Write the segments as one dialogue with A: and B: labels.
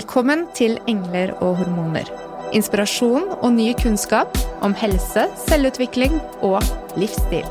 A: Välkommen till Änglar och hormoner. Inspiration och ny kunskap om hälsa, självutveckling och livsstil.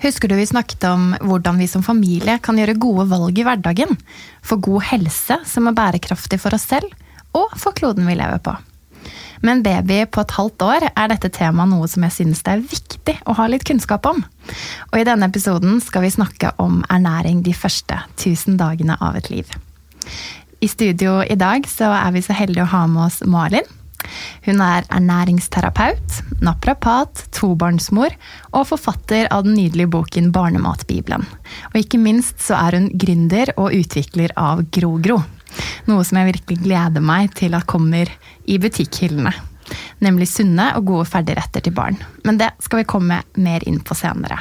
B: Husker du vi snakket om hvordan vi som familie kan gjøre gode valg i hverdagen? For god helse som er bærekraftig for oss selv, og for kloden vi lever på. Med en baby på et halvt år er dette temaet noe som jeg synes det er viktig å ha litt kunnskap om. Og i denne episoden skal vi snakke om ernæring de første 1000 dagene av et liv. I studio i dag så er vi så heldige å ha med oss Malin. Hun er ernæringsterapeut, naprapat, tobarnsmor og forfatter av den nydelige boken Barnematbibelen. Og ikke minst så er hun gründer og utvikler av GroGro. Noe som jeg virkelig gleder meg til at kommer i butikkhyllene. Nemlig sunne og gode ferdigretter til barn. Men det skal vi komme mer inn på senere.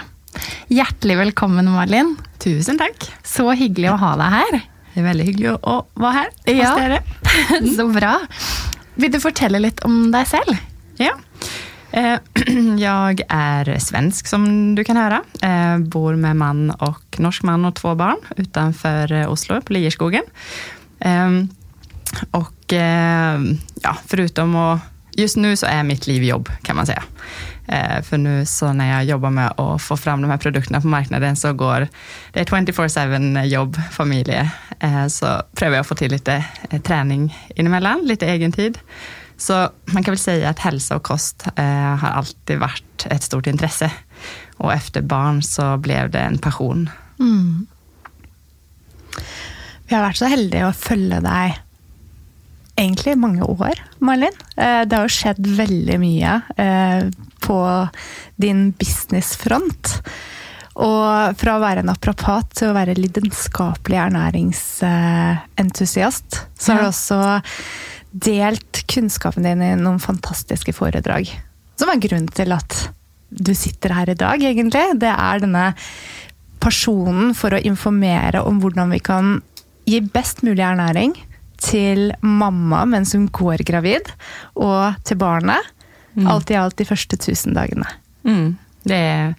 B: Hjertelig velkommen, Malin.
C: Tusen takk.
B: Så hyggelig å ha deg her.
C: Det er veldig hyggelig å være her hos
B: Ja.
C: dere.
B: Så bra. Vill du fortälla lite om dig själv?
C: Ja. Eh, jag är svensk som du kan höra. Eh, bor med man och norsk man och två barn utanför eh, Oslo på Lierskogen. Ehm, och ja, förutom att, just nu så är mitt liv jobb kan man säga. Eh, för nu så när jag jobbar med att få fram de här produkterna på marknaden så går det 24-7 jobb, familje, eh, Så prövar jag att få till lite eh, träning inemellan, lite egen tid. Så man kan väl säga att hälsa och kost har alltid varit ett stort intresse. Och efter barn så blev det en passion. Mm.
D: Vi har varit så heldiga att följa dig egentlig i mange år, Malin. Det har jo skjedd veldig mye på din businessfront. Og fra å være naprapat til å være lidenskapelig ernæringsentusiast, så har du også delt kunnskapen din i noen fantastiske foredrag. Som er grunnen til at du sitter her i dag, egentlig. Det er denne personen for å informere om hvordan vi kan gi best mulig ernæring til mamma mens hun går gravid, og til barnet. Alt i alt de første 1000 dagene.
C: Mm. Det, är,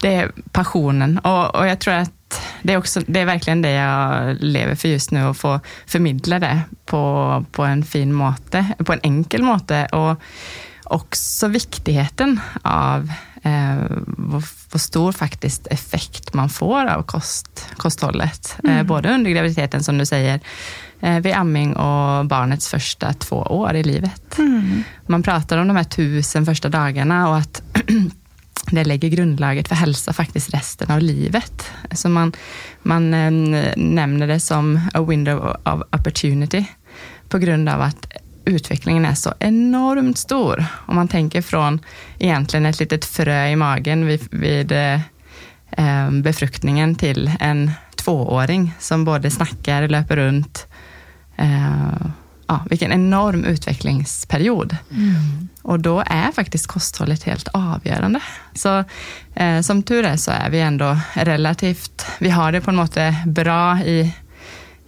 C: det är passionen och, och jag tror att det är, också, det är verkligen det jag lever för just nu, att få förmedla det på, på en fin måte, på en enkel måte och också viktigheten av eh, vad, vad stor faktiskt effekt man får av kost, kosthållet. Eh, både under graviditeten som du säger, eh, Eh, vid amming och barnets första två år i livet. Man pratar om de här tusen första dagarna och att det lägger grundlaget för hälsa faktiskt resten av livet. Så man, man eh, nämner det som a window of opportunity på grund av att utvecklingen är så enormt stor. Om man tänker från egentligen ett litet frö i magen vid, vid eh, eh, befruktningen till en tvååring som både snackar, löper runt. Eh, ja, vilken enorm utvecklingsperiod. Och då är faktiskt kosthållet helt avgörande. Så eh, som tur är så är vi ändå relativt, vi har det på en måte bra i,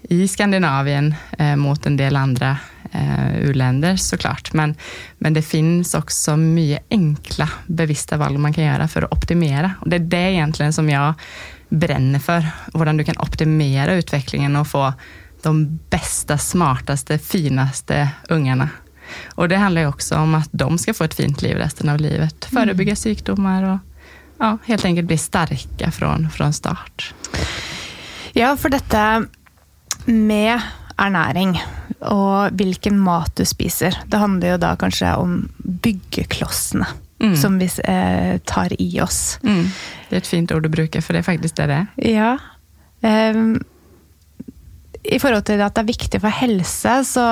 C: i Skandinavien eh, mot en del andra eh, u-länder såklart. Men, men det finns också mycket enkla bevissta val man kan göra för att optimera. Och det är det egentligen som jag bränner för. Hur du kan optimera utvecklingen och få de bästa, smartaste, finaste ungarna. Och det handlar ju också om att de ska få ett fint liv resten av livet. Förebygga sjukdomar och ja, helt enkelt bli starka från, från start.
D: Ja, for dette med ernæring og hvilken mat du spiser, det handler jo da kanskje om byggeklossene
C: Mm.
D: som vi eh, tar i oss.
C: Mm. Det är ett fint ord att bruka, för det är faktiskt det det är.
D: Ja. Ehm, I forhold til at det er viktig for helse, så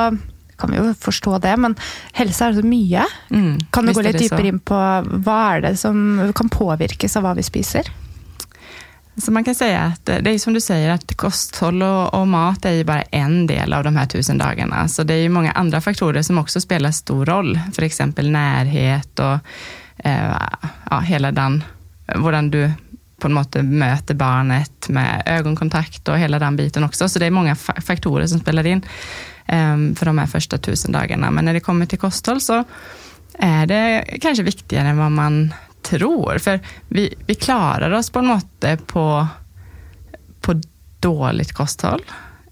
D: kan vi jo forstå det, men helse er så mye.
C: Mm.
D: Kan du gå litt dypere inn på hva er det som kan påvirkes av hva vi spiser?
C: Så man kan säga att det är som du säger, att kosthåll och, och mat är ju bara en del av de här tusen dagarna. Så det är ju många andra faktorer som också spelar stor roll. För exempel närhet och eh, ja, hela den, hvordan du på något måte möter barnet med ögonkontakt och hela den biten också. Så det är många faktorer som spelar in ehm, för de här första tusen dagarna. Men när det kommer till kosthåll så är det kanske viktigare än vad man tror. För vi, vi klarar oss på något måte på, på dåligt kosthåll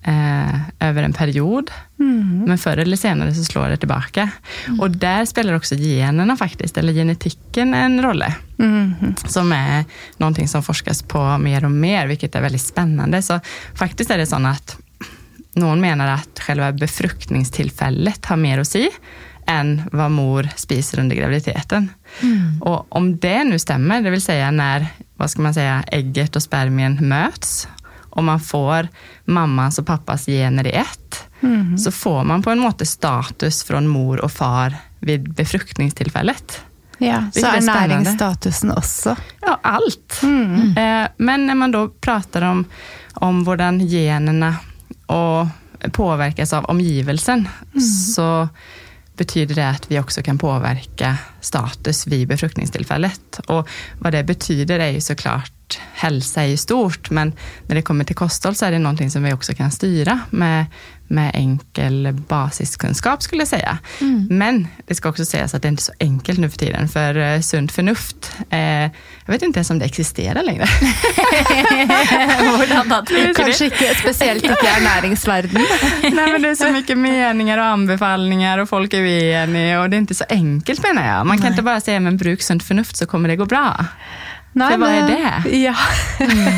C: eh, över en period. Mm. Men förr eller senare så slår det tillbaka. Mm. Och där spelar också generna faktiskt, eller genetiken en roll. Mm. Som är någonting som forskas på mer och mer, vilket är väldigt spännande. Så faktiskt är det så att någon menar att själva befruktningstillfället har mer att säga än vad mor spiser under graviditeten. Mm. Och om det nu stämmer, det vill säga när vad ska man säga, ägget och spermien möts och man får mammans och pappas gener i ett, mm. så får man på en måte status från mor och far vid befruktningstillfället.
D: Ja, så är näringsstatusen också?
C: Ja, allt. Mm. Eh, men när man då pratar om, om hvordan generna och påverkas av omgivelsen, mm. så betyder det att vi också kan påverka status vid befruktningstillfället. Och vad det betyder är ju såklart hälsa i stort, men när det kommer till kosthåll så är det någonting som vi också kan styra med, med enkel basiskunskap skulle jag säga. Mm. Men det ska också sägas att det är inte är så enkelt nu för tiden, för uh, sunt förnuft, eh, jag vet inte ens om det existerar längre.
D: Kanske inte, speciellt inte i näringsvärlden.
C: Nej, men det är så mycket meningar och anbefallningar och folk är oeniga och det är inte så enkelt menar jag. Man kan Nej. inte bara säga, men bruk sunt förnuft så kommer det gå bra. Nei, For hva er det?
D: Ja.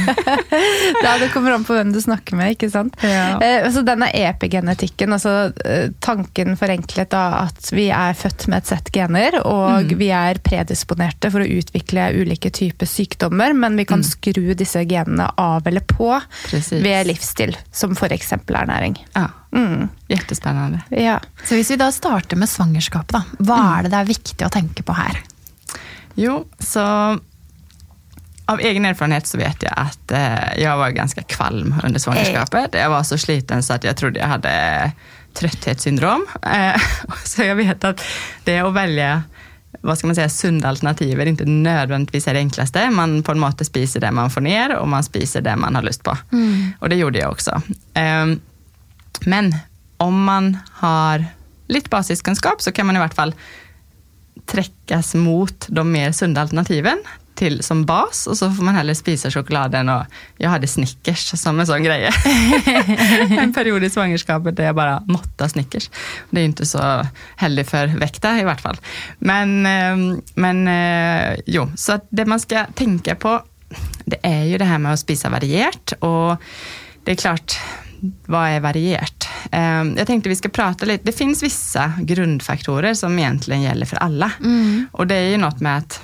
D: ja, det kommer an på hvem du snakker med. ikke sant? Ja. Eh, altså, denne epigenetikken, altså eh, tanken forenklet da at vi er født med et sett gener, og mm. vi er predisponerte for å utvikle ulike typer sykdommer, men vi kan mm. skru disse genene av eller på Precis. ved livsstil, som f.eks. ernæring.
C: Ja. Mm. Jättespännande.
B: Ja. Så hvis vi da starter med svangerskapet, da, hva mm. er det det er viktig å tenke på her?
C: Jo, så av egen erfarenhet så vet jag att eh, jag var ganska kvalm under svangerskapet. Jag var så sliten så att jag trodde jag hade trötthetssyndrom. Eh, så jag vet att det att välja vad ska man säga, sunda alternativ är inte nödvändigtvis är det enklaste. Man på en måte spiser det man får ner och man spiser det man har lust på. Mm. Och det gjorde jag också. Eh, men om man har lite basiskunskap så kan man i vart fall träckas mot de mer sunda alternativen till som bas och så får man hellre spisa chokladen och jag hade Snickers som en sån grej. en period i svangerskapet där jag bara måttade Snickers. Det är inte så heller för väkta i vart fall. Men, ehm, men eh, jo, så att det man ska tänka på det är ju det här med att spisa varierat och det är klart, vad är varierat? Ehm, jag tänkte vi ska prata lite, det finns vissa grundfaktorer som egentligen gäller för alla. Mm. Och det är ju något med att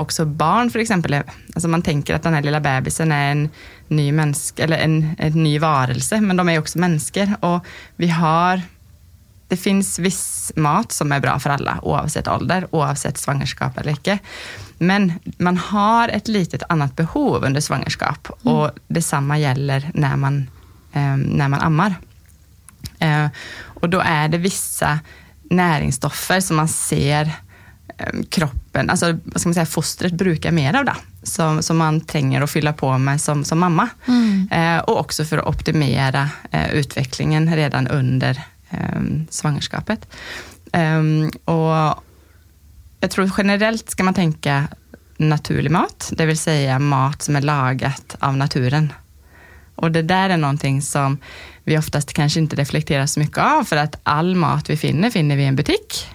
C: också barn för exempel, alltså man tänker att den här lilla bebisen är en ny mänsk, eller en, en ny varelse, men de är också människor och vi har det finns viss mat som är bra för alla oavsett ålder, oavsett svangerskap eller icke. Men man har ett litet annat behov under svangerskap mm. och detsamma gäller när man, eh, när man ammar. Eh, och då är det vissa näringsstoffer som man ser kroppen, alltså vad ska man säga, fostret brukar mer av det. Som, som man tränger att fylla på med som, som mamma. Mm. Eh, och också för att optimera eh, utvecklingen redan under eh, svangerskapet. Ehm, och jag tror generellt ska man tänka naturlig mat, det vill säga mat som är lagat av naturen. Och det där är någonting som vi oftast kanske inte reflekterar så mycket av, för att all mat vi finner, finner vi i en butik.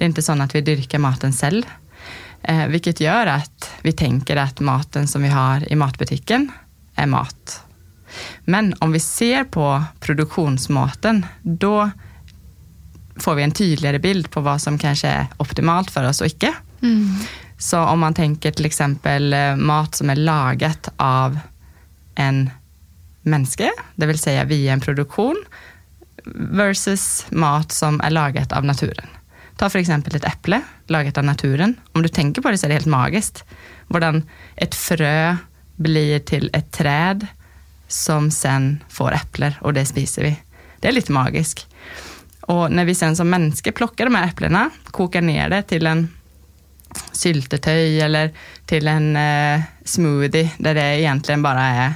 C: Det är inte så att vi dyrkar maten själv, eh, vilket gör att vi tänker att maten som vi har i matbutiken är mat. Men om vi ser på produktionsmaten, då får vi en tydligare bild på vad som kanske är optimalt för oss och icke. Mm. Så om man tänker till exempel eh, mat som är lagat av en människa, det vill säga via en produktion, versus mat som är lagat av naturen. Ta för exempel ett äpple lagat av naturen. Om du tänker på det så är det helt magiskt. Hvordan ett frö blir till ett träd som sen får äpplen och det spiser vi. Det är lite magiskt. Och när vi sen som människor plockar de här äpplena, kokar ner det till en syltetöj eller till en eh, smoothie där det egentligen bara är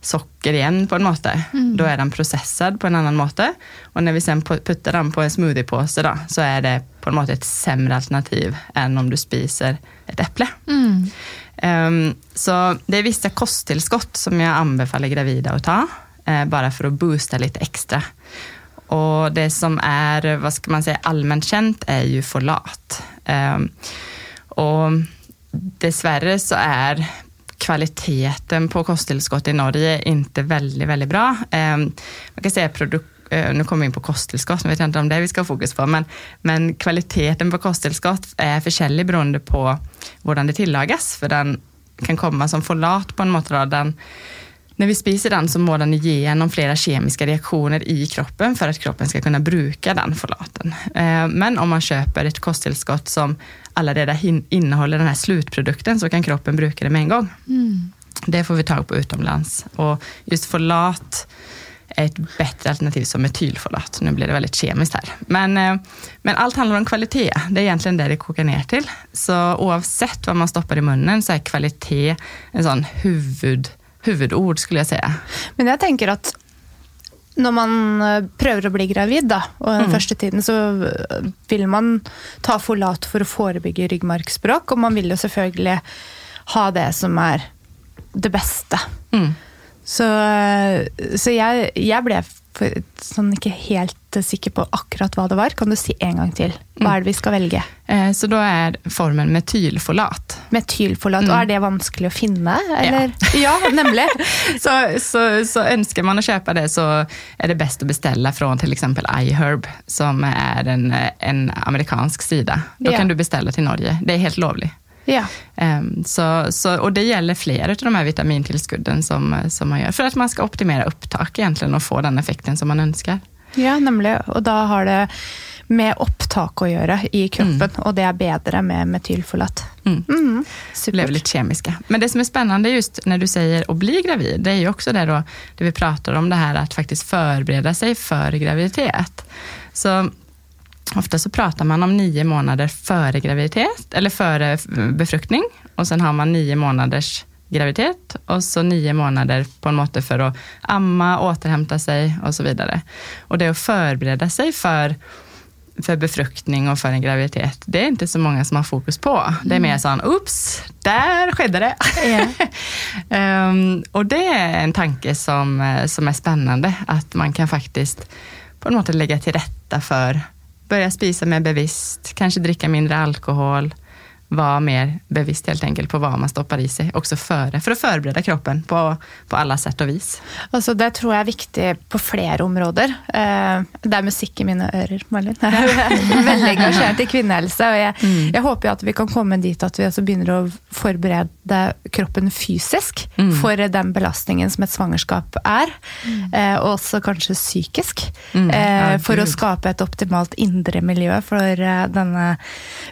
C: socker igen på en måte. Mm. Då är den processad på en annan måte. Och när vi sen puttar den på en smoothiepåse då, så är det på en måte ett sämre alternativ än om du spiser ett äpple. Mm. Um, så det är vissa kosttillskott som jag anbefaller gravida att ta, uh, bara för att boosta lite extra. Och det som är, vad ska man säga, allmänt känt är ju folat. Um, och dessvärre så är kvaliteten på kosttillskott i Norge inte väldigt, väldigt bra. Um, man kan säga produkt eh, nu kommer vi in på kosttillskott, nu vet jag inte om det vi ska ha fokus på, men, men kvaliteten på kosttillskott är försäljlig beroende på hur det tillagas, för den kan komma som folat på en. Den, när vi spiser den så må den igenom flera kemiska reaktioner i kroppen för att kroppen ska kunna bruka den folaten. Eh, men om man köper ett kosttillskott som allaredan innehåller den här slutprodukten så kan kroppen bruka det med en gång. Mm. Det får vi tag på utomlands. Och just folat ett bättre alternativ som metylfolat. Nu blir det väldigt kemiskt här. Men, eh, men allt handlar om kvalitet. Det är egentligen det det kokar ner till. Så oavsett vad man stoppar i munnen så är kvalitet en sån huvud, huvudord skulle jag säga.
D: Men jag tänker att när man eh, prövar att bli gravid, da, og den mm. første tiden, så eh, vill man ta folat för att förebygga ryggmargsbrokk. Och man vill ju selvfølgelig ha det som är det bästa. Mm. Så, så jeg, jeg, ble sånn ikke helt sikker på akkurat hva det var. Kan du si en gang til? Hva er det vi skal velge?
C: Eh, så da er formen metylfolat.
D: Metylfolat, mm. Og er det vanskelig å finne? Eller? Ja. ja nemlig.
C: så, så, så, ønsker man å kjøpe det, så er det best å bestille fra f.eks. iHerb, som er en, en amerikansk side. Da ja. kan du bestille til Norge. Det er helt lovlig.
D: Ja.
C: Um, så, så, och det gäller flera av de här vitamintillskudden som, som man gör för att man ska optimera upptak egentligen och få den effekten som man önskar.
D: Ja, nämligen. Och då har det med upptak att göra i kroppen mm. och det är bättre med metylfolat.
C: Mm. Mm, det blev lite kemiska. Men det som är spännande just när du säger att bli gravid, det är ju också det då, det vi pratar om det här att faktiskt förbereda sig för graviditet. Så Ofta så pratar man om nio månader före graviditet, eller före befruktning. Och sen har man nio månaders graviditet och så nio månader på en måte för att amma, återhämta sig och så vidare. Och det att förbereda sig för, för befruktning och för en graviditet, det är inte så många som har fokus på. Det är mer sån, oops, där skedde det. Yeah. um, och det är en tanke som, som är spännande, att man kan faktiskt på något sätt lägga till rätta för börja spisa mer bevisst, kanske dricka mindre alkohol, vara mer bevisst helt enkelt på vad man stoppar i sig, också före, för att förbereda kroppen på, på alla sätt och vis.
D: Alltså, det tror jag är viktigt på flera områden. Uh, det är musik i mina öron, Malin. Jag är väldigt engagerad i kvinnohälsa och jag, mm. jag hoppas att vi kan komma dit att vi alltså börjar förbereda kroppen fysiskt mm. för den belastningen som ett svangerskap är, mm. uh, och också kanske psykisk, mm. uh, för att skapa ett optimalt inre miljö för denna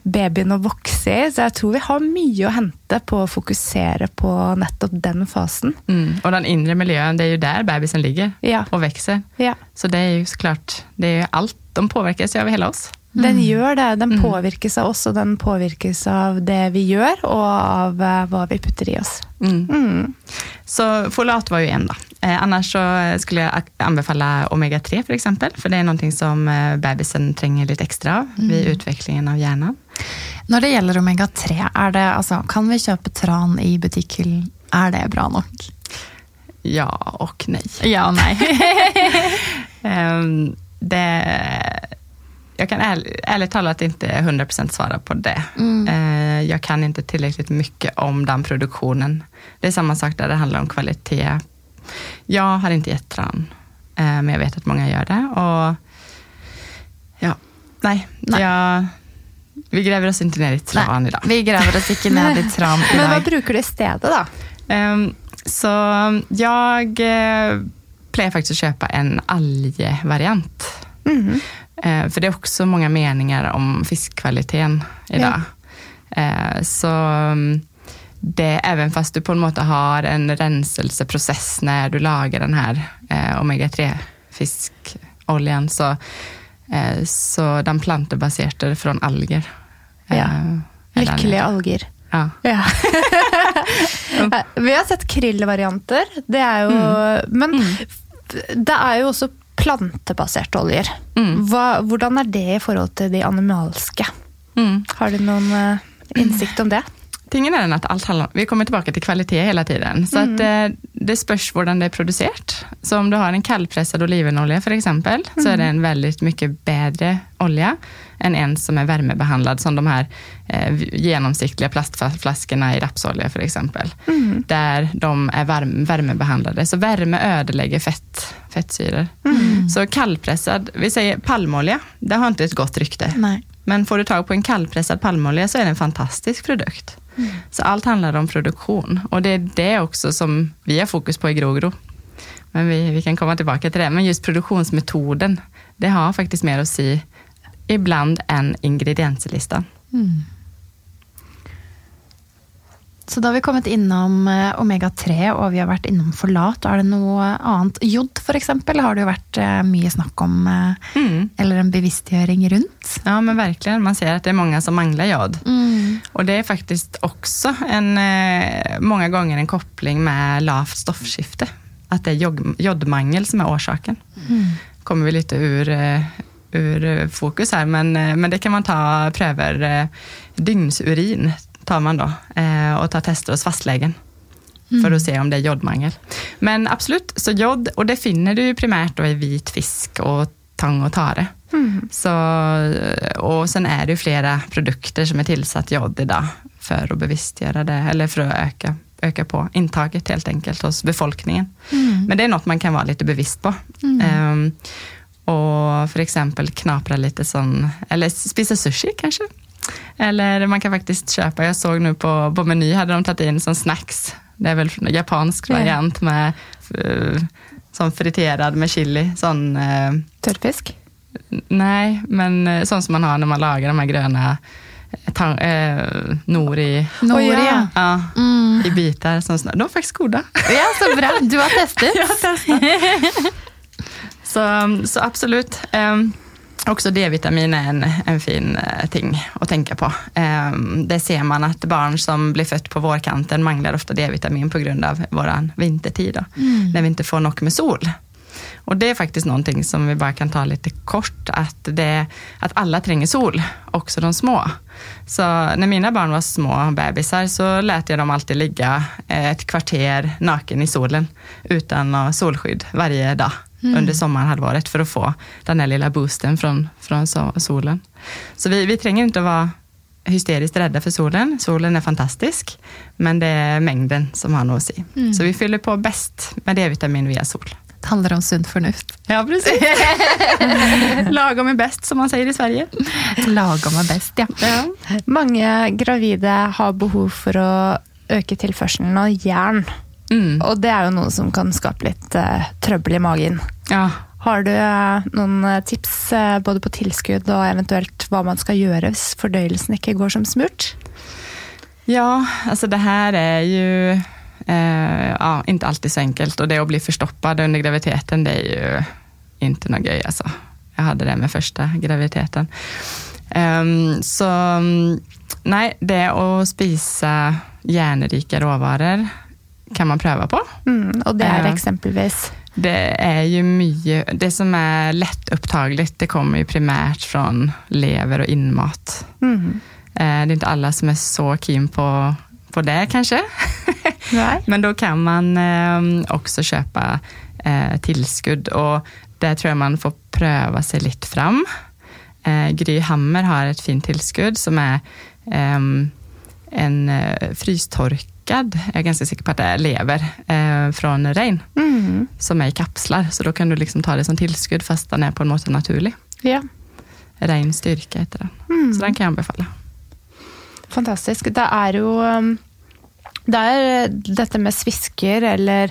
D: babyn att växa i. Så jeg tror vi har mye å hente på å fokusere på nettopp den fasen.
C: Mm. Och den inre miljön, det är ju där bebisen ligger
D: ja.
C: och växer.
D: Ja.
C: Så det är ju såklart, det är allt, de påverkas ju av hela oss.
D: Mm. Den gör det. Den mm. påverkas av oss och den påverkas av det vi gör och av uh, vad vi putter i oss.
C: Mm. mm. Så folat var ju en då. Eh, annars så skulle jag anbefalla omega-3 för exempel, för det är någonting som eh, bebisen tränger lite extra av vid mm. utvecklingen av hjärnan.
B: När det gäller omega-3, är det, alltså, kan vi köpa tran i butiken? Är det bra nog?
C: Ja och nej.
B: Ja och nej.
C: um, det, jag kan ärligt, ärligt talat inte 100% svara på det. Mm. Uh, jag kan inte tillräckligt mycket om den produktionen. Det är samma sak där det handlar om kvalitet. Jag har inte gett tran, uh, men jag vet att många gör det. Och ja, nej, nej. Jag, vi gräver oss inte ner i tran idag.
B: Vi gräver oss inte ner i tran
D: idag. Men vad brukar du istället då?
C: Um, så jag uh, plejer faktiskt att köpa en algvariant. Mm. Uh, för det är också många meningar om fiskkvaliteten idag. Ja. Uh, så um, det, även fast du på en måte har en renselseprocess när du lagar den här eh, omega-3 fiskoljan, så, eh, så den plantebaserade från alger. Ja. Eh, är
D: Lykkelige alger.
C: Ja.
D: Ja. Vi har sett krillvarianter. Det er jo Men det er jo også plantebaserte oljer.
C: Mm.
D: Hva, hvordan er det i forhold til de animalske?
C: Mm.
D: Har du noen eh, innsikt om det?
C: Tingen är den att allt handlar vi kommer tillbaka till kvalitet hela tiden. Så att eh, det spörs hvordan det är producerat. Så om du har en kallpressad olivenolja för exempel, så är det en väldigt mycket bättre olja än en som är värmebehandlad, som de här eh, genomsiktliga plastflaskorna i rapsolja för exempel. Där de är varm, värmebehandlade. Så värme ödelägger fett, fettsyror. Så kallpressad, vi säger palmolja, det har inte ett gott rykte.
B: Nej.
C: Men får du tag på en kallpressad palmolja så är det en fantastisk produkt. Mm. Så allt handlar om produktion och det är det också som vi har fokus på i Grogro. Men vi, vi kan komma tillbaka till det. Men just produktionsmetoden, det har faktiskt mer att säga ibland än ingredienslistan. Mm.
B: Så da har vi kommet innom eh, omega-3, og vi har vært innom folat. Er det noe annet? Jod, eksempel, har det jo vært eh, mye snakk om. eh,
C: Mm.
B: Eller en bevisstgjøring rundt.
C: Ja men verkligen, man ser att det är många som manglar jod. Och det är faktiskt också en, många gånger en koppling med lavt stoffskifte. Att det är jod, jodmangel som är orsaken. Kommer vi lite ur, ur fokus här, men, men det kan man ta pröver. Dygnsurin tar man då eh, och tar tester hos fastlägen. För att se om det är jodmangel. Men absolut, så jod, och det finner du ju primärt då i vit fisk och tang och tare. Så, och sen är det ju flera produkter som är tillsatt jod idag för att bevisstgöra det, eller för att öka, öka på intaget helt enkelt hos befolkningen. Men det är något man kan vara lite bevisst på. Ehm, och för exempel knapra lite sån, eller spisa sushi kanske. Eller man kan faktiskt köpa, jag såg nu på, på Meny hade de tagit in som snacks. Det är väl en japansk
D: Ja.
C: variant med uh, som friterad med chili. Sån, eh,
D: Tørrfisk?
C: Nej, men eh, sånt som man har när man lagar de här gröna eh, tang, eh, nori
B: Nori,
D: ja.
B: ja. Mm.
C: i bitar. Som, de är faktiskt goda.
B: Ja, så bra. Du har testet.
C: Så, så absolut. Um, också D-vitamin är en, en fin eh, ting att tänka på. Ehm, det ser man att barn som blir fött på vårkanten manglar ofta D-vitamin på grund av våran vintertid, då, när vi inte får nog med sol. Och det är faktiskt någonting som vi bara kan ta lite kort, att, det, att alla tränger sol, också de små. Så när mina barn var små bebisar så lät jag dem alltid ligga eh, ett kvarter naken i solen utan solskydd varje dag under sommarhalvåret för att få den här lilla boosten från, från so- solen. Så vi, vi tränger inte att vara hysteriskt rädda för solen. Solen är fantastisk, men det är mängden som har något att säga. Så vi fyller på bäst med D-vitamin via sol.
B: Det handler om sunt fornuft.
C: Ja, precis. Lagom är bäst, som man säger i Sverige.
B: Lagom er best, ja.
C: Ja.
D: Mange gravide har behov for å øke tilførselen av jern.
C: Mm.
D: Og det er jo noe som kan skape litt eh, trøbbel i magen.
C: Ja.
D: Har du eh, noen eh, tips eh, både på tilskudd og eventuelt hva man skal gjøre hvis fordøyelsen ikke går som smurt?
C: ja, alltså det här är ju ja, inte alltid så enkelt och det att bli förstoppad under graviditeten, det är ju inte något göj alltså. Jag hade det med första graviditeten. Ehm, så mm, nej, det att spisa järnrika råvaror kan man pröva på.
D: Mm, og det er
C: Ja.
D: eksempelvis
C: Det är ju mycket, det som är lättupptagligt, det kommer ju primärt från lever och inmat.
D: mm,
C: Eh, Det är inte alla som är så keen på, på det kanske. Men då kan man eh, också köpa eh, tillskudd och där tror jag man får pröva sig lite fram. Eh, Gry Hammer har ett fint tillskudd som är ehm, en eh, frystorkad, jag är ganska säker på att det är lever, eh, från rein
D: Mm,
C: som är i kapslar. Så då kan du liksom ta det som tillskudd fast den är på en måte naturlig.
D: ja.
C: Rein heter den.
D: Mm.
C: Så den kan jag anbefala.
D: Fantastisk. Det er jo um, Det er dette med svisker eller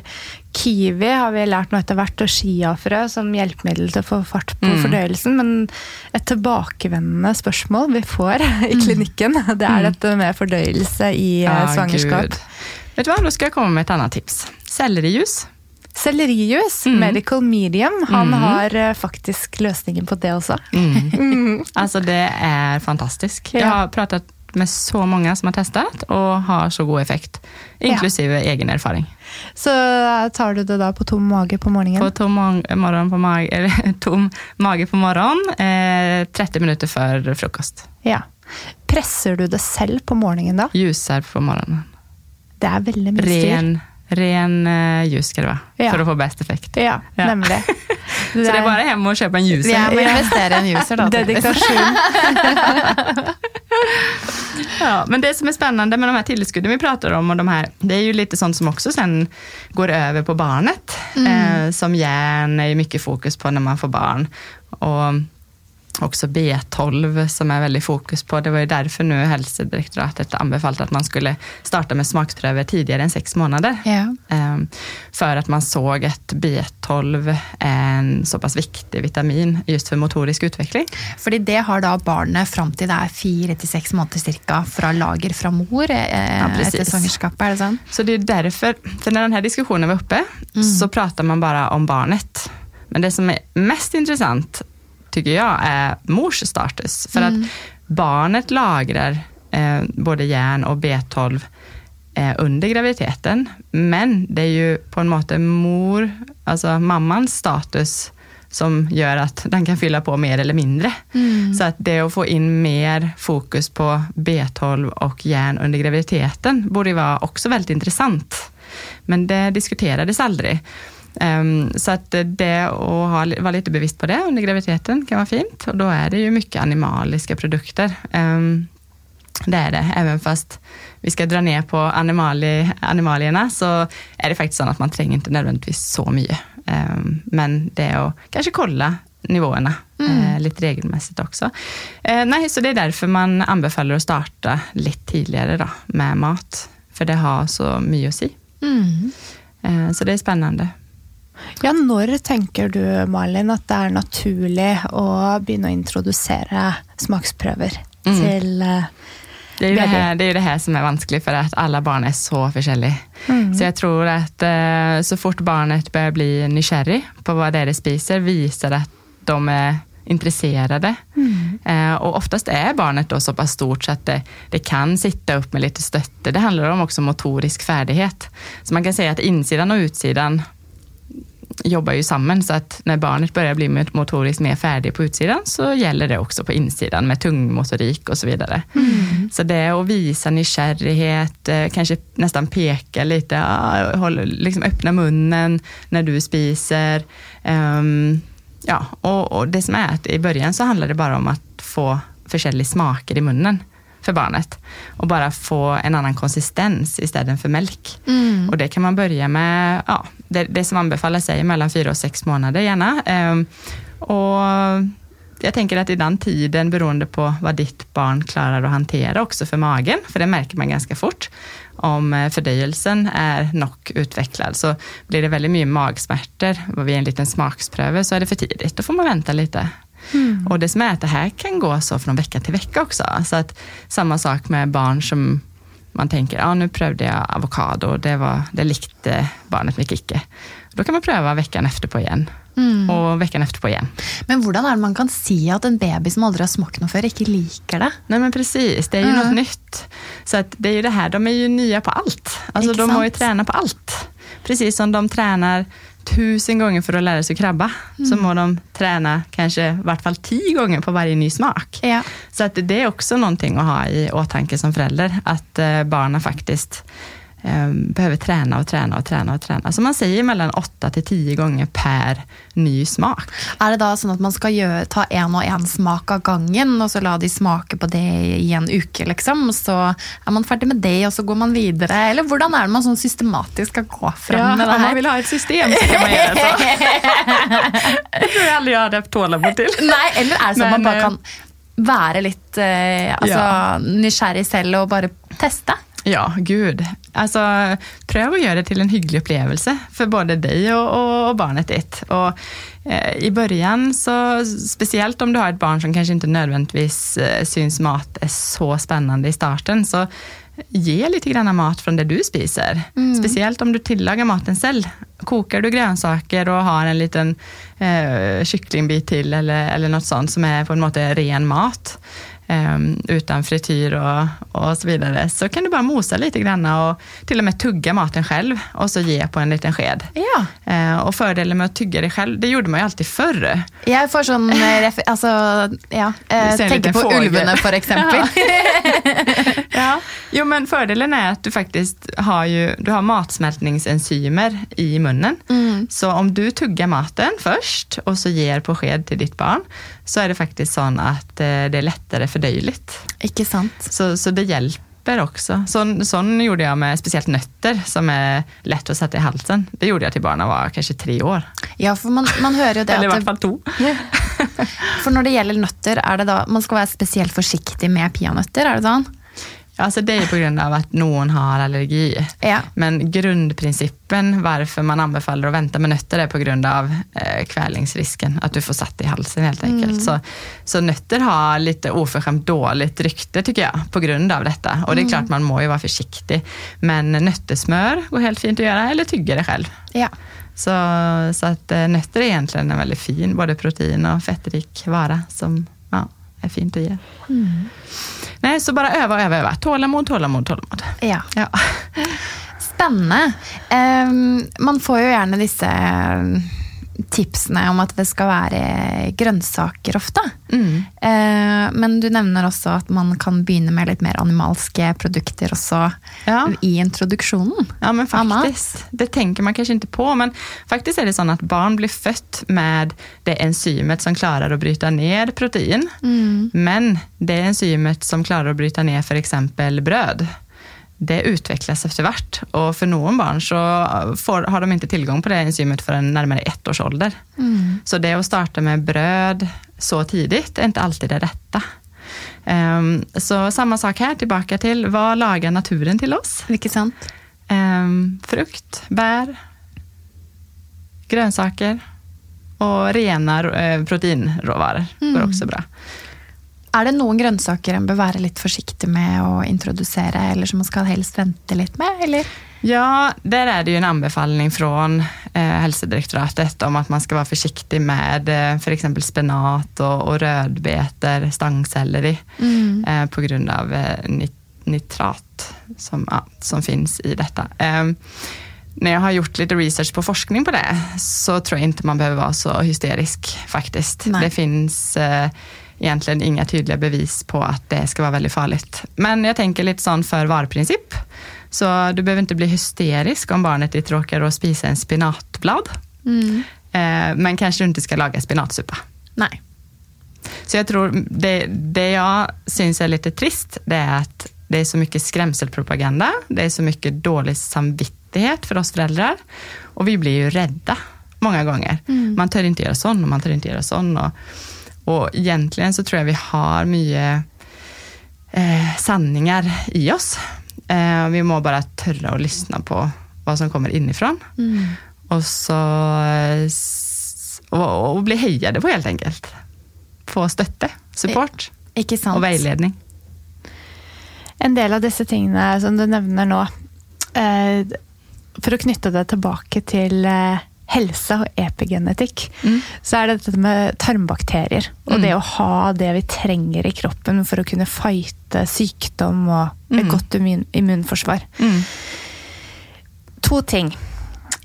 D: kiwi har vi lært nå etter hvert, og chiafrø som hjelpemiddel til å få fart på
C: Mm.
D: fordøyelsen. Men et tilbakevendende spørsmål vi får i klinikken, det er
C: Mm.
D: dette med fordøyelse i eh,
C: Ja,
D: svangerskap.
C: gud. Vet du vad, då ska jag komma med ett annat tips. Sellerijus.
D: Sellerijus,
C: Mm.
D: medical medium, han
C: Mm.
D: har eh, faktisk løsningen på det også.
C: Mm.
D: Mm.
C: Alltså det är fantastiskt.
D: Ja.
C: Jag har pratat med så många som har testat och har så god effekt, inklusive egen erfaring.
D: Så tar du det da på tom mage på morgenen?
C: På tom, morgon på mage, eller, tom mage på morgon, eh, 30 minuter før frokost.
D: Ja. Presser du det selv på morgenen da?
C: Juicer på morgonen.
D: Det veldig mye styr.
C: Ren, ren eh, juice ska det vara,
D: Ja.
C: för att få bäst effekt.
D: Ja,
C: Ja.
D: nemlig.
C: Så det är bara hem och köpa en juicer.
B: Jeg må investere i en user, da. tydeligvis.
D: Dedikasjon.
C: Ja, men det som är spännande med de här tillskudden vi pratar om, och de här, det är ju lite sånt som också sen går över på barnet. Eh, som järn är ju mycket fokus på när man får barn. Och också B12 som är väldigt fokus på. Det var ju därför nu hälsodirektoratet anbefallt att man skulle starta med smakspröver tidigare än sex månader.
B: Ja.
C: Ehm, För att man såg att B12 är en så pass viktig vitamin just för motorisk utveckling.
B: Fordi det har da barnet fram til det er fire til seks måneder cirka fra lager fra mor eh,
C: Ja,
B: er det sånn?
C: Så det är därför, för när den här diskussionen var uppe, så pratar man bara om barnet. Men det som är mest intressant, tycker jag, är mors status. För att barnet lagrar eh, både järn och B12 eh, under graviditeten. Men det är ju på en måte mor, alltså mammans status som gör att den kan fylla på mer eller mindre. Så att det att få in mer fokus på B12 och järn under graviditeten borde ju vara också väldigt intressant. Men det diskuterades aldrig. Ehm, så att det att ha, vara lite bevisst på det under graviditeten kan vara fint. Och då är det ju mycket animaliska produkter. Ehm, det är det, även fast vi ska dra ner på animali, animalierna så är det faktiskt så att man tränger inte nödvändigtvis så mycket. Ehm, Men det är att kanske kolla nivåerna eh, lite regelmässigt också. Eh, nej, så det är därför man anbefaller att starta lite tidigare då, med mat. För det har så mycket att säga. Eh, så det är spännande.
D: Ja, når tenker du, Malin, at det er naturlig å begynne å introdusere smaksprøver
C: Mm.
D: til eh,
C: Det är, ju det, här, det är det här som är vanskligt för att alla barn är så olika. Så jag tror att eh, så fort barnet börjar bli nykärrig på vad det är det spiser visar att de är intresserade. Eh, och oftast är barnet då så pass stort så att det, det kan sitta upp med lite stötte. Det handlar om också motorisk färdighet. Så man kan säga att insidan och utsidan jobbar ju samman så att när barnet börjar bli motoriskt mer färdig på utsidan så gäller det också på insidan med tungmotorik och så vidare. Så det är att visa nykärlighet, eh, kanske nästan peka lite, ah, håll, liksom öppna munnen när du spiser. Ehm, ja, och, och det som är att i början så handlar det bara om att få försäljliga smaker i munnen för barnet och bara få en annan konsistens istället för mjölk. Och det kan man börja med, ja, det, det som anbefalles sig mellan fyra och sex månader gärna. Ehm, och jag tänker att i den tiden, beroende på vad ditt barn klarar att hantera också för magen, för det märker man ganska fort, om eh, fördöjelsen är nog utvecklad, så blir det väldigt mycket magsmärtor vid en liten smakspröve så är det för tidigt, då får man vänta lite. Och det som är att det här kan gå så från vecka till vecka också. Så att samma sak med barn som man tänker, ja nu prövade jag avokado, det, var, det likte barnet mycket icke. Då kan man pröva veckan efter på igen. Och veckan efter på igen.
B: Men er det man kan si at en baby som aldri har smakt noe før, ikke liker det?
C: Nej men precis, det är ju
B: Ja.
C: något nytt. Så att det är ju det här, de är ju nya på allt. Alltså
B: Inte
C: de må ju
B: sant?
C: träna på allt. Precis som de tränar tusen gånger för att lära sig krabba, så må de träna kanske i vart fall tio gånger på varje ny smak.
B: Ja.
C: Så att det är också någonting att ha i åtanke som förälder, att eh, barnen faktiskt behöver träna och träna och träna och träna. Så man säger mellan åtta till tio gånger per ny smak.
B: Er det da sånn at man gjøre, ta en og en smak av gangen, og så la de smake på det i en uke, liksom? Så er man ferdig med det, og så går man videre? Eller hvordan er det man sånn systematisk skal gå fram med det
C: om man vill ha ett system så kan man göra så. det tror jag aldrig jag hade haft tålamod till.
B: Nei, eller er det sånn at man bare kan være litt eh, altså,
C: Ja.
B: nysgjerrig selv og bare teste?
C: Ja, gud. Alltså, pröv att göra det till en hygglig upplevelse för både dig och, och, och barnet ditt. Och, eh, I början, så, speciellt om du har ett barn som kanske inte nödvändigtvis eh, syns mat är så spännande i starten, så ge lite grann mat från det du spiser. Speciellt om du tillagar maten själv. Kokar du grönsaker och har en liten eh, kycklingbit till eller, eller något sånt som är på en måte ren mat, utan frityr och, och så vidare, så kan du bara mosa lite grann och till och med tugga maten själv och så ge på en liten sked.
B: Ja.
C: Uh, och fördelen med att tugga det själv, det gjorde man ju alltid förr.
B: Jeg får sånn eh, Altså, ja. Eh,
C: liten
B: på
C: fågel.
B: ulvene, for eksempel.
C: Ja. Jo, men fördelen är att du faktiskt har, ju, du har matsmältningsenzymer i munnen. Så om du tuggar maten först och så ger på sked till ditt barn, så är det faktiskt så att eh, det är lättare fördöjligt.
B: Ikke sant?
C: Så, så det hjälper också. Sån, sån gjorde jag med speciellt nötter som är lätt att sätta i halsen. Det gjorde jag till barnen var kanske tre år.
B: Ja, for man, man hører jo det
C: Eller i hvert fall to.
B: For når det gjelder nøtter, er det da man skal være spesielt forsiktig med peanøtter? Er det sånn?
C: Alltså det är på grund av att någon har allergi.
B: Ja.
C: Men grundprincipen varför man anbefaller att vänta med nötter är på grund av eh, kvävlingsrisken, att du får satt i halsen helt enkelt. Så, så nötter har lite oförskämt dåligt rykte tycker jag, på grund av detta. Och det är klart man må ju vara försiktig. Men nöttesmör går helt fint att göra, eller tygga det själv.
B: Ja.
C: Så, så att eh, nötter är egentligen en väldigt fin, både protein och fettrik vara som är fint att ge. Nej, så bara öva, öva, öva. Tålamod, tålamod, tålamod.
B: ja.
C: Ja.
B: Spennende. Ehm, man får jo gjerne disse eh, tipsene om at det skal være grønnsaker ofte.
C: Mm.
B: Eh, men du nevner også at man kan begynne med litt mer animalske produkter også
C: Ja.
B: i introduksjonen.
C: Ja men faktiskt. Det tänker man kanske inte på men faktiskt är det så att barn blir fött med det enzymet som klarar att bryta ner protein. Men det enzymet som klarar att bryta ner för exempel bröd, det utvecklas eftervart. Och för någon barn så får, har de inte tillgång på det enzymet förrän närmare ett års ålder. Så det att starta med bröd så tidigt är inte alltid det rätta. Ehm, så samma sak här, tillbaka till vad lagar naturen till oss?
B: Ikke sant?
C: Ehm, frukt, bär, grönsaker och rena eh, proteinråvaror går också bra.
B: Er det noen grønnsaker en bør være litt forsiktig med å introdusere, eller som man skal helst vente litt med? Eller?
C: Ja, där är det ju en anbefallning från eh, hälsodirektoratet om att man ska vara försiktig med eh, för exempel spenat och, och rödbetor, stångselleri eh, på grund av eh, nit, nitrat som, ja, som finns i detta. Ehm, när jag har gjort lite research på forskning på det så tror jag inte man behöver vara så hysterisk faktiskt.
B: Nej.
C: Det finns eh, egentligen inga tydliga bevis på att det ska vara väldigt farligt. Men jag tänker lite sån för var-princip. Så du behöver inte bli hysterisk om barnet ditt råkar att spisa en spinatblad. Eh, men kanske du inte ska laga spinatsuppa.
B: Nei.
C: Så jag tror det, det jag syns är lite trist, det är att det är så mycket skrämselpropaganda, det är så mycket dålig samvittighet för oss föräldrar. Och vi blir ju rädda många gånger. Man tör inte göra sån och man tör inte göra sån. Och, och egentligen så tror jag vi har mycket eh, sanningar i oss. Eh, vi må bara törra och lyssna på vad som kommer inifrån. Och så eh, och, och bli hejade på helt enkelt. Få støtte, support
B: Ikke sant?
C: och vägledning.
D: En del av disse tingene som du nevner nå, eh, for å knytte det tilbake til eh, helse og epigenetikk, så er det dette med tarmbakterier. Og det å ha det vi trenger i kroppen for å kunne fighte sykdom og et godt immun immunforsvar. To ting.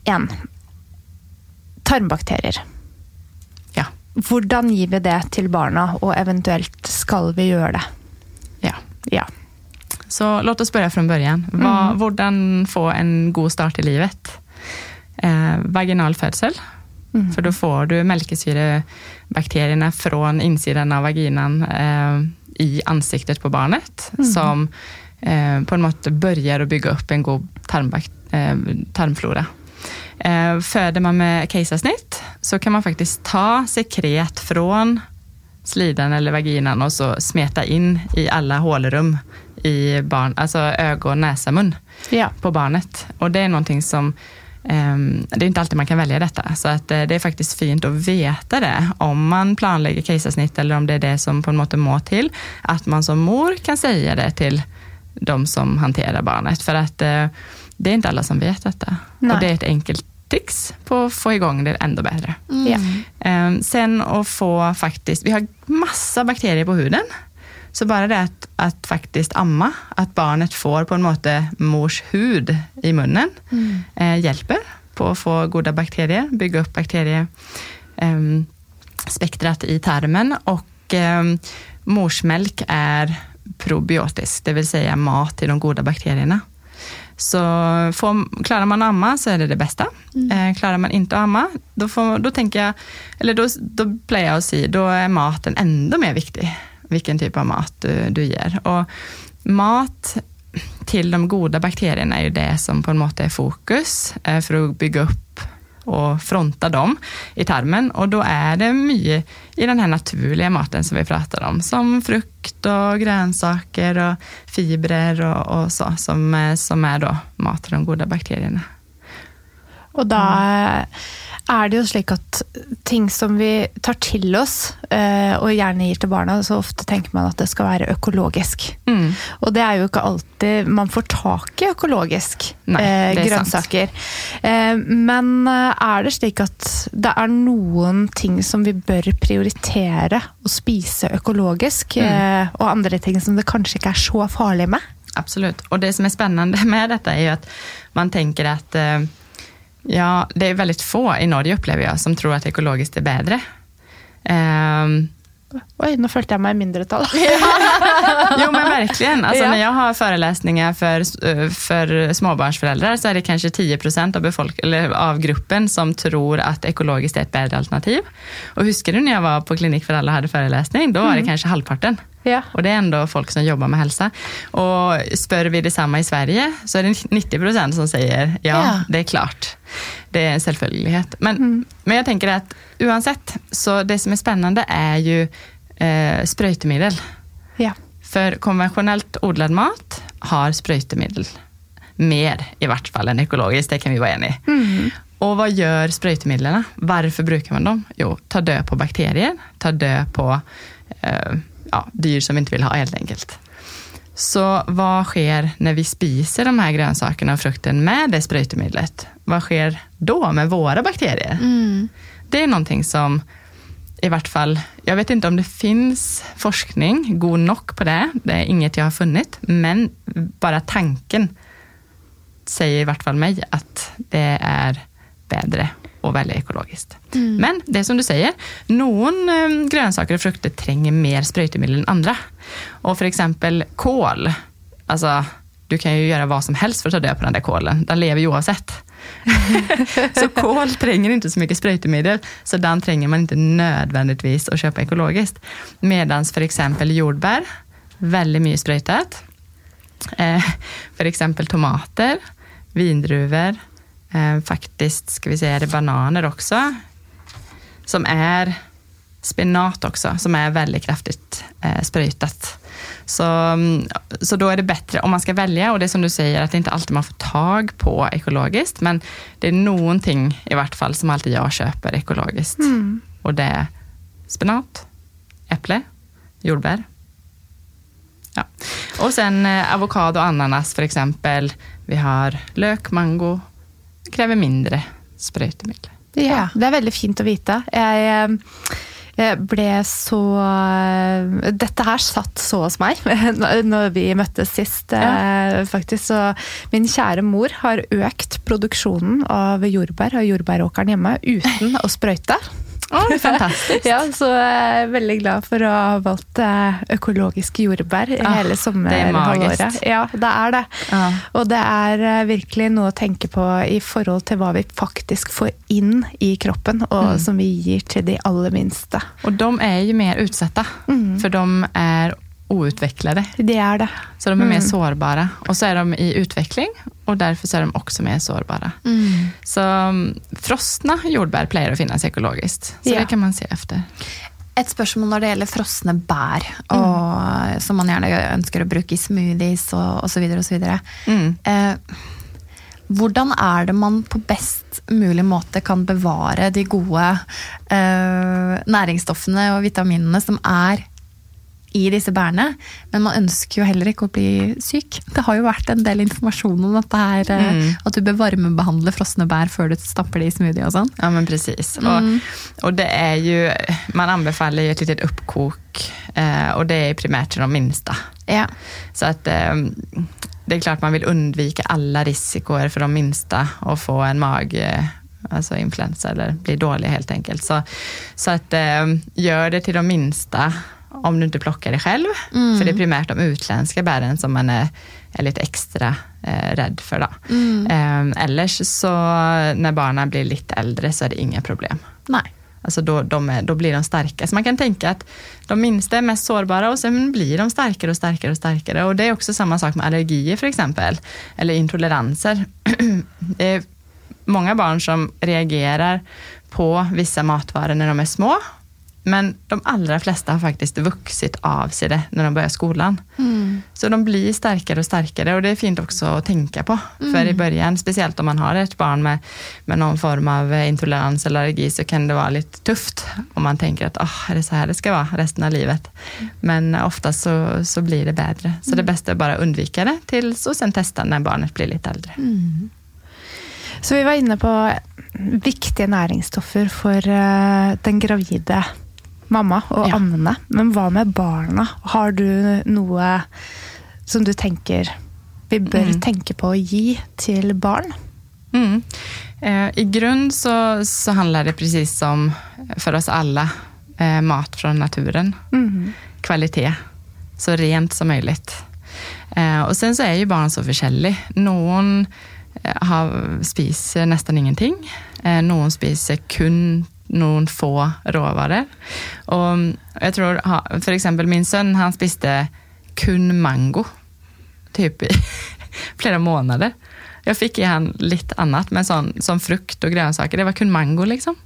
D: Én. Tarmbakterier.
C: Ja.
D: Hvordan gir vi det til barna, og eventuelt skal vi gjøre det?
C: ja.
D: Ja.
C: Så låt oss börja från början. Vad, Hvordan få en god start i livet? Eh, vaginal födsel. För då får du mjölkesyrebakterierna från insidan av vaginan eh, i ansiktet på barnet. Som eh, på något sätt börjar att bygga upp en god eh, tarmflora. Eh, föder man med kejsarsnitt så kan man faktiskt ta sekret från slidan eller vaginan och så smeta in i alla hålrum i barn, alltså ögon, näsa, mun
D: Ja.
C: på barnet. Och det är någonting som det är inte alltid man kan välja detta, så att eh, det är faktiskt fint att veta det om man planlägger kejsarsnitt eller om det är det som på något sätt må till, att man som mor kan säga det till de som hanterar barnet, för att eh, det är inte alla som vet detta.
D: Nej.
C: Och det är ett enkelt trix på att få igång det ändå bättre.
D: Ja.
C: Ehm, sen att få faktiskt, vi har massa bakterier på huden Så bara det att, att faktiskt amma, att barnet får på en måte mors hud i munnen,
B: Mm.
C: eh, hjälper på att få goda bakterier, bygga upp bakteriespektrat i tarmen och eh, morsmjölk är probiotisk, det vill säga mat till de goda bakterierna. Så får, klarar man att amma så är det det bästa. Eh, klarar man inte att amma, då, får, då tänker jag, eller då, då playar jag och säger, då är maten ändå mer viktig. Vilken typ av mat du, du ger. Och mat till de goda bakterierna är ju det som på något måte är fokus eh, för att bygga upp och fronta dem i tarmen. Och då är det mycket i den här naturliga maten som vi pratar om, som frukt och grönsaker och fibrer och, och så, som, eh, som är då mat till de goda bakterierna.
D: Og da er det jo slik at ting som vi tar til oss, eh, og gjerne gir til barna, så ofte tenker man at det skal være økologisk.
C: Mm.
D: Og det er jo ikke alltid man får tak i økologisk
C: Nei,
D: eh,
C: er
D: grønnsaker. Eh, men er det slik at det er noen ting som vi bør prioritere å spise økologisk, eh, og andre ting som det kanskje ikke er så farlig med?
C: Absolut. Och det som är spännande med detta är ju att man tänker att eh, ja, det är väldigt få i Norge upplever jag som tror att ekologiskt är bättre. Ehm,
D: Oi, nå følte jeg meg i mindretall.
C: jo men verkligen. Alltså,
D: Ja.
C: När jag har föreläsningar för, eh, för småbarnsföräldrar så är det kanske 10 procent av, befolk- eller av gruppen som tror att ekologiskt är ett bättre alternativ. Och huskar du när jag var på Klinik för alla och hade föreläsning? Då var det kanske halvparten.
D: Ja.
C: Och det är ändå folk som jobbar med hälsa. Och spör vi detsamma i Sverige så är det 90 procent som säger ja,
B: Ja.
C: det är klart. Det är en självföljlighet. Men, men jag tänker att oavsett, så det som är spännande är ju eh, spröjtemedel.
D: Ja.
C: För konventionellt odlad mat har spröjtemedel. Mer i vart fall än ekologiskt, det kan vi vara eniga i. Och vad gör spröjtemedlen? Varför brukar man dem? Jo, ta död på bakterier, ta död på eh, ja, dyr som vi inte vill ha helt enkelt. Så vad sker när vi spiser de här grönsakerna och frukten med det spröjtemedlet? Vad sker då med våra bakterier? Det är någonting som i vart fall, jag vet inte om det finns forskning god nog på det, det är inget jag har funnit, men bara tanken säger i vart fall mig att det är bättre att välja ekologiskt. Men det är som du säger, någon eh, grönsaker och frukter tränger mer spröjtemedel än andra. Och för exempel kål, alltså du kan ju göra vad som helst för att ta död på den där kålen, den lever ju oavsett. så kål tränger inte så mycket spröjtemedel, så den tränger man inte nödvändigtvis att köpa ekologiskt. Medan för exempel jordbär, väldigt mycket spröjtat. Eh, för exempel tomater, vindruvor, eh, faktiskt ska vi säga det bananer också. Som är spenat också, som är väldigt kraftigt eh, spröjtat. Så, mm, så då är det bättre om man ska välja, och det är som du säger, att det inte alltid man får tag på ekologiskt, men det är någonting i vart fall som alltid jag köper ekologiskt. Och det är spenat, äpple, jordbär. Ja. Och sen eh, avokado och ananas för exempel. Vi har lök, mango, kräver mindre sprøytemidler.
D: Ja, det er veldig fint å vite. Jeg, eh, jeg ble så eh, Dette her satt så hos meg når vi møttes sist, eh, faktisk. Så min kjære mor har økt produksjonen av jordbær og jordbæråkeren hjemme uten å sprøyte.
C: Oh, fantastiskt.
D: Ja, så jeg er veldig glad for å ha valgt eh, økologiske jordbær i
C: Ah,
D: hele
C: det er
D: sommerhalvåret. Ja, det er det.
C: Ja.
D: Og det er eh, virkelig noe å tenke på i forhold til hva vi faktisk får inn i kroppen, og som vi gir til de aller minste.
C: Och de är ju mer utsatta, för de är outvecklade.
D: Det er det.
C: Så de är mer sårbara. Och så är de i utveckling och därför så är de också mer sårbara. Så mm, frostna jordbär pleier å finnes ekologiskt. Så
D: Ja.
C: det kan man se efter.
B: Et spørsmål når det gjelder frosne bær, og, som man gjerne ønsker å bruke i smoothies og osv. osv.
C: Mm.
B: Eh, hvordan er det man på best mulig måte kan bevare de gode eh, næringsstoffene og vitaminene som er i disse bærene, men man ønsker jo heller ikke å bli syk. Det har jo vært en del informasjon om dette her, eh,
C: Mm.
B: at du bør varmebehandle frosne bær før du stapper det i smoothie og sånn.
C: Ja men precis.
B: Mm.
C: Och, och det är ju, man anbefaller ju ett litet uppkok eh, och det är primärt till de minsta.
B: Ja.
C: Så att eh, det är klart man vill undvika alla risker för de minsta och få en mag, eh, alltså influensa eller bli dåliga helt enkelt. Så, så att eh, gör det till de minsta om du inte plockar det själv.
B: Mm.
C: För det är primärt de utländska bären som man är, är lite extra eh, rädd för. Då.
B: Mm.
C: Eh, ellers så när barnen blir lite äldre så är det inga problem.
B: Nei.
C: Alltså då, de är, då blir de starka. Så man kan tänka att de minsta är mest sårbara och sen blir de starkare och starkare och starkare. Och det är också samma sak med allergier för exempel. Eller intoleranser. Det är många barn som reagerar på vissa matvaror när de är små. Men de allra flesta har faktiskt vuxit av sig det när de börjar skolan.
B: Mm.
C: Så de blir starkare och starkare och det är fint också att tänka på. För i början, speciellt om man har ett barn med, med någon form av eh, intolerans eller allergi, så kan det vara lite tufft om man tänker att oh, är det så här det ska vara resten av livet. Men ofta så, så blir det bättre. Så det bästa är bara att undvika det tills och sen testa när barnet blir lite äldre.
D: Så vi var inne på viktige næringsstoffer for eh, den gravide mamma og
C: Ja.
D: ammende. Men hva med barna? Har du noe som du tenker vi bør
C: Mm.
D: tenke på å gi til barn?
C: Mm. Eh, I grund så, så handlar det precis som för oss alla, eh, mat från naturen.
D: Mhm.
C: kvalitet. Så rent som möjligt. Eh, och sen så är ju barn så forskjellig. Någon eh, har, spiser nästan ingenting. Eh, någon spiser kun noen få råvarer. Och mm, jag tror, för exempel min son, han spiste kun mango. Typ i flera månader. Jag fick ge han lite annat, men sån, som frukt och grönsaker. Det var kun mango liksom.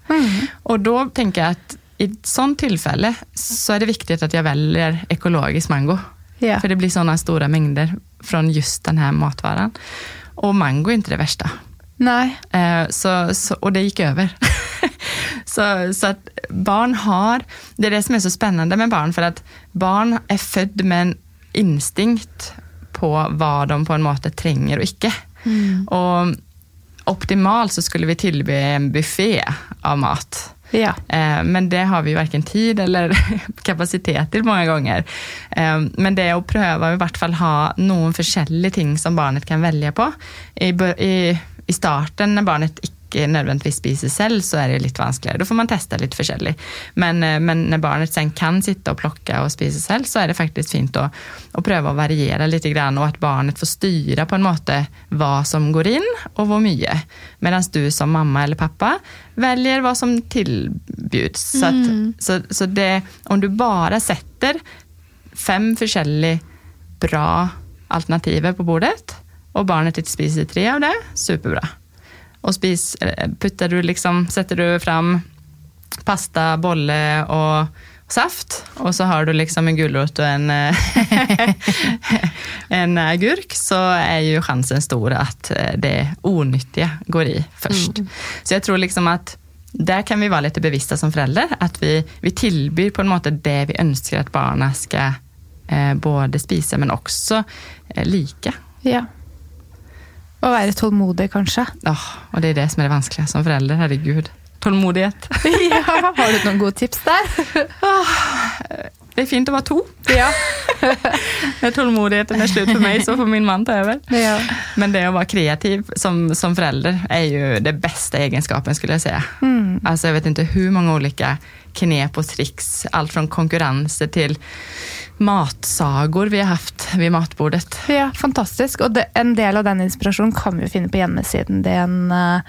C: Och då tänker jag att i ett sånt tillfälle så är det viktigt att jag väljer ekologisk mango.
D: Ja.
C: För det blir sådana stora mängder från just den här matvaran. Och mango är inte det värsta.
D: Nei.
C: Eh, så, så, och det gick över. så, så att barn har, det är det som är så spännande med barn, för att barn är född med en instinkt på vad de på en måte trenger och icke. Och optimalt så skulle vi tillbe en buffé av mat.
D: Ja.
C: Eh, Men det har vi varken tid eller kapacitet till många gånger. Eh, Men det är att pröva i vart fall ha noen forskjellige ting som barnet kan välja på. I, i starten när barnet ikke nødvendigvis spiser selv, så är det lite vanskeligere. Då får man testa lite forskjellig. Men, eh, men när barnet sen kan sitta och plocka och spisa selv, så är det faktiskt fint att, att pröva att variera lite grann och att barnet får styra på en måte vad som går in och hur mycket. Medan du som mamma eller pappa väljer vad som tillbjuds. Så, att, så, så det, om du bara sätter fem forskjellige bra alternativer på bordet och barnet inte spiser tre av det, superbra. Och spis, eh, puttar du liksom, sätter du fram pasta, bolle och saft och så har du liksom en gulrot och en, eh, en agurk så är ju chansen stor att eh, det onyttiga går i först. Så jag tror liksom att där kan vi vara lite bevissta som förälder, att vi, vi tillbyr på en måte det vi önskar att barnen ska eh, både spisa men också eh, lika.
D: ja. Å være tålmodig, kanskje.
C: Åh, och det är det som är det vanskliga som förälder, herregud. Tålmodighet.
D: ja. Har du noen gode tips der?
C: Det är fint att vara to.
D: Ja.
C: När tålmodigheten är slut för mig så får min man ta över.
D: ja.
C: Men det att vara kreativ som, som förälder är ju det bästa egenskapen skulle jag säga.
D: Mm.
C: Alltså jag vet inte hur många olika knep och tricks, allt från konkurrenser till matsagor vi har haft vid matbordet.
D: Ja, fantastisk. Og det, en del av den inspirasjonen kan vi finne på hjemmesiden din. eh,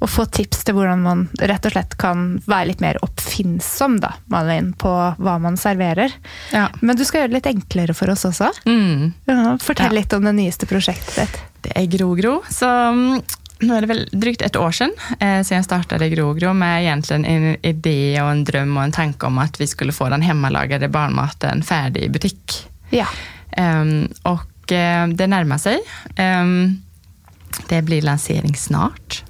D: og få tips til hvordan man rett og slett kan være litt mer oppfinnsom da, Malin, på hva man serverer.
C: Ja.
D: Men du skal gjøre det litt enklere for oss også.
C: Mm.
D: Ja, fortell
C: Ja.
D: litt om det nyeste prosjektet ditt.
C: Det är Grogro. Så nu är det väl drygt ett år sedan, eh, sedan jag startade Grogro med egentligen en idé och en dröm och en tanke om att vi skulle få den hemmalagade barnmaten färdig i butik.
D: Ja.
C: Ehm, och eh, det närmar sig. Ehm, det blir lansering snart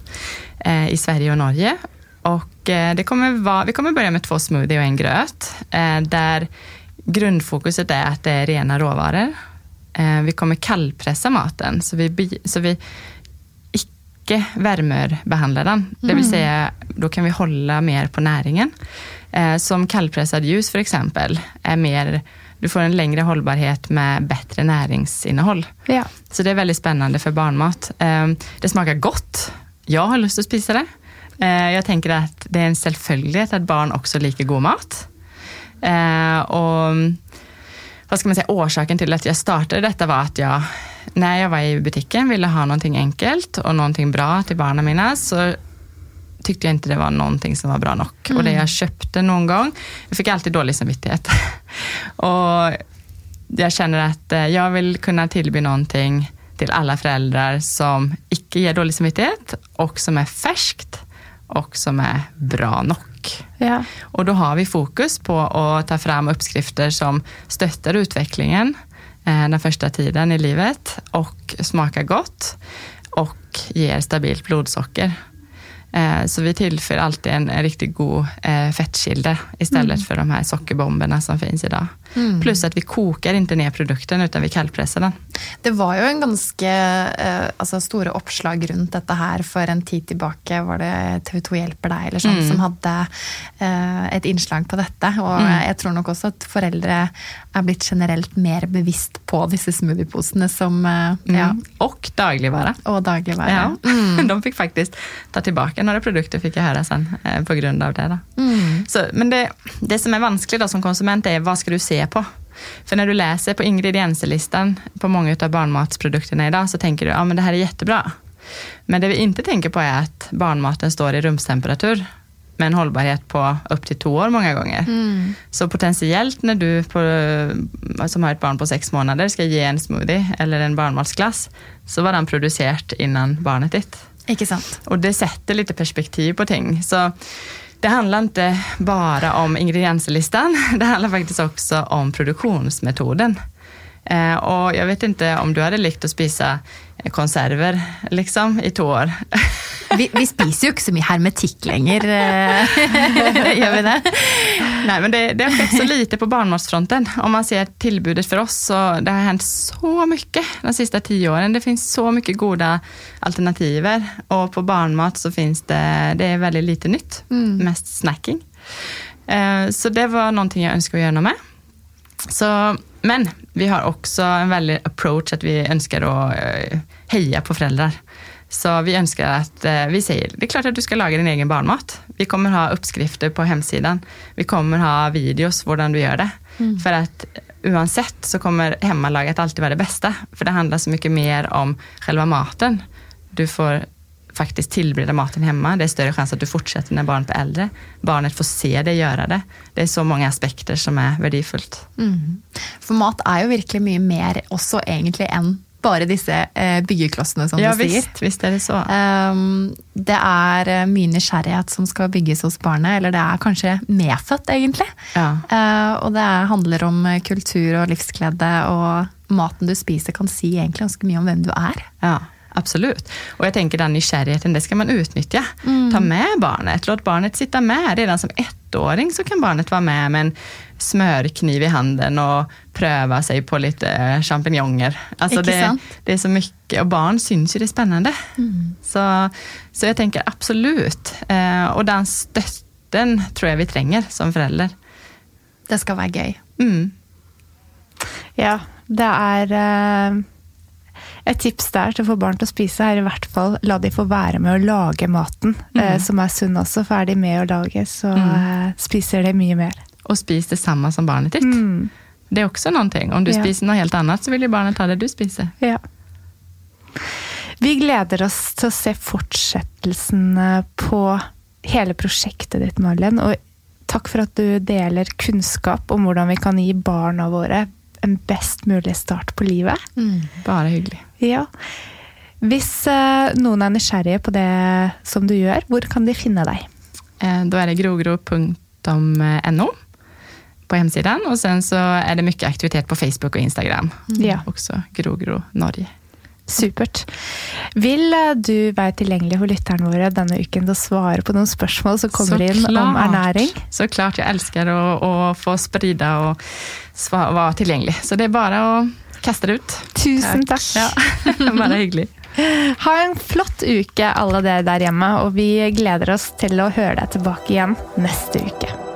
C: eh, i Sverige och Norge. Och eh, det kommer vara, vi kommer börja med två smoothie och en gröt. Eh, där grundfokuset är att det är rena råvaror. Eh, vi kommer kallpressa maten, så vi, så vi icke värmebehandlar den. Mm. Det vill mm. säga, då kan vi hålla mer på näringen. Eh, som kallpressad ljus för exempel, är mer du får en längre hållbarhet med bättre näringsinnehåll. Ja. Så det är väldigt spännande för barnmat. Eh, det smakar gott. Jag har lust att spisa det. Eh, jag tänker att det är en självföljlighet att barn också liker god mat. Och vad ska man säga, orsaken till att jag startade detta var att jag, när jag var i butiken, ville ha någonting enkelt och någonting bra till barnen mina, så tyckte jag inte det var någonting som var bra nog. Mm. Och det jag köpte någon gång, jag fick alltid dålig samvittighet. och jag känner att eh, jag vill kunna tillby någonting till alla föräldrar som icke ger dålig samvittighet och som är färskt och som är bra nog. Ja. Och då har vi fokus på att ta fram uppskrifter som stöttar utvecklingen den första tiden i livet och smakar gott och ger stabilt blodsocker. Eh, så vi tillför alltid en, en riktigt god eh, fettkilde istället mm. för de här sockerbomberna som finns idag. Mm. Plus att vi kokar inte ner produkten utan vi kallpressar den.
B: Det var ju en ganska eh, alltså, stora uppslag runt detta här för en tid tillbaka. Var det TV2 hjälper dig eller sånt mm. som hade eh, ett inslag på detta. Och mm. jag tror nog också att föräldrar är blivit generellt mer bevisst på dessa smoothieposarna som eh,
C: ja. Och dagligvara.
B: Och dagligvara.
C: Ja. Mm. De fick faktiskt ta tillbaka några produkter fick jag höra sen på grund av det. Mm. Så, men det, det som är vanskligt då, som konsument är vad ska du se på? För när du läser på ingredienslistan på många av barnmatsprodukterna idag så tänker du, ja men det här är jättebra. Men det vi inte tänker på är att barnmaten står i rumstemperatur med en hållbarhet på upp till två år många gånger. Mm. Så potentiellt när du på, som har ett barn på sex månader ska ge en smoothie eller en barnmatsglass, så var den producerad innan barnet ditt.
B: Inte sant.
C: Och det sätter lite perspektiv på ting. Så det handlar inte bara om ingredienslistan, det handlar faktiskt också om produktionsmetoden. Eh, och jag vet inte om du hade likt att spisa konserver liksom, i två år.
B: Vi, vi spiser ju inte så mycket hermetik längre. Gör vi det?
C: Nej, men det, det har skett så lite på barnmatsfronten. Om man ser tillbudet för oss, så det har hänt så mycket de sista tio åren. Det finns så mycket goda alternativer och på barnmat så finns det, det är väldigt lite nytt. Mm. Mest snacking. Eh, så det var någonting jag önskade göra med. Så, men vi har också en väldig approach att vi önskar att eh, heja på föräldrar. Så vi önskar att, eh, vi säger, det är klart att du ska laga din egen barnmat. Vi kommer ha uppskrifter på hemsidan. Vi kommer ha videos hur du gör det. Mm. För att oavsett så kommer hemmalaget alltid vara det bästa. För det handlar så mycket mer om själva maten. Du får faktiskt tillbereda maten hemma. Det är större chans att du fortsätter när barnet är äldre. Barnet får se dig göra det. Det är så många aspekter som är värdefullt. Mm.
B: För mat är ju verkligen mycket mer också egentligen än bara dessa eh, byggeklossene, som
C: ja,
B: du
C: säger. Visst, visst är det så.
B: Um, det är eh, mycket nysgjerrighet som ska byggas hos barnet, eller det är kanske medfött egentligen. Ja. Uh, och det handlar om eh, kultur och livsglädje och maten du spiser kan säga egentligen ganska mycket om vem du är.
C: Ja. Absolut. Och jag tänker den nykärheten, det ska man utnyttja. Mm. Ta med barnet, låt barnet sitta med. Redan som ettåring så kan barnet vara med med en smörkniv i handen och pröva sig på lite champinjoner. Alltså det, det, är så mycket, och barn syns ju, det är spännande. Mm. Så, så jag tänker absolut. Eh, och den stötten tror jag vi tränger som förälder.
B: Det ska vara gøy.
D: Mm. Ja, det är uh Et tips der til å få barn til å spise, er i hvert fall la de få være med å lage maten, mm. eh, som er sunn også. For er de med å lage, så mm. eh, spiser de mye mer.
C: Och spis detsamma som barnet ditt. Mm. Det är också någonting. Om du ja. spiser något helt annat så vill ju barnet ha det du spiser.
D: Ja. Vi gleder oss til å se fortsettelsen på hele prosjektet ditt, Marlen. Og takk for at du deler kunnskap om hvordan vi kan gi barna våre en best mulig start på livet.
C: Mm. Bare hyggelig.
D: Ja. Hvis eh, noen er nysgjerrige på det som du gjør, hvor kan de finne deg?
C: Eh, da er det grogro.no på hemsidan och sen så är det mycket aktivitet på Facebook och Instagram.
D: Mm. Ja.
C: Också Grogro Norge.
D: Supert. Vil eh, du være tilgjengelig for lytterne våre denne uken til å svare på noen spørsmål som kommer inn om ernæring?
C: Så klart. Jeg elsker å, å få sprida og være tilgjengelig. Så det er bare å kaste det ut.
D: Tusen takk.
C: Ja, Bare hyggelig.
D: Ha en flott uke, alle dere der hjemme, og vi gleder oss til å høre deg tilbake igjen neste uke.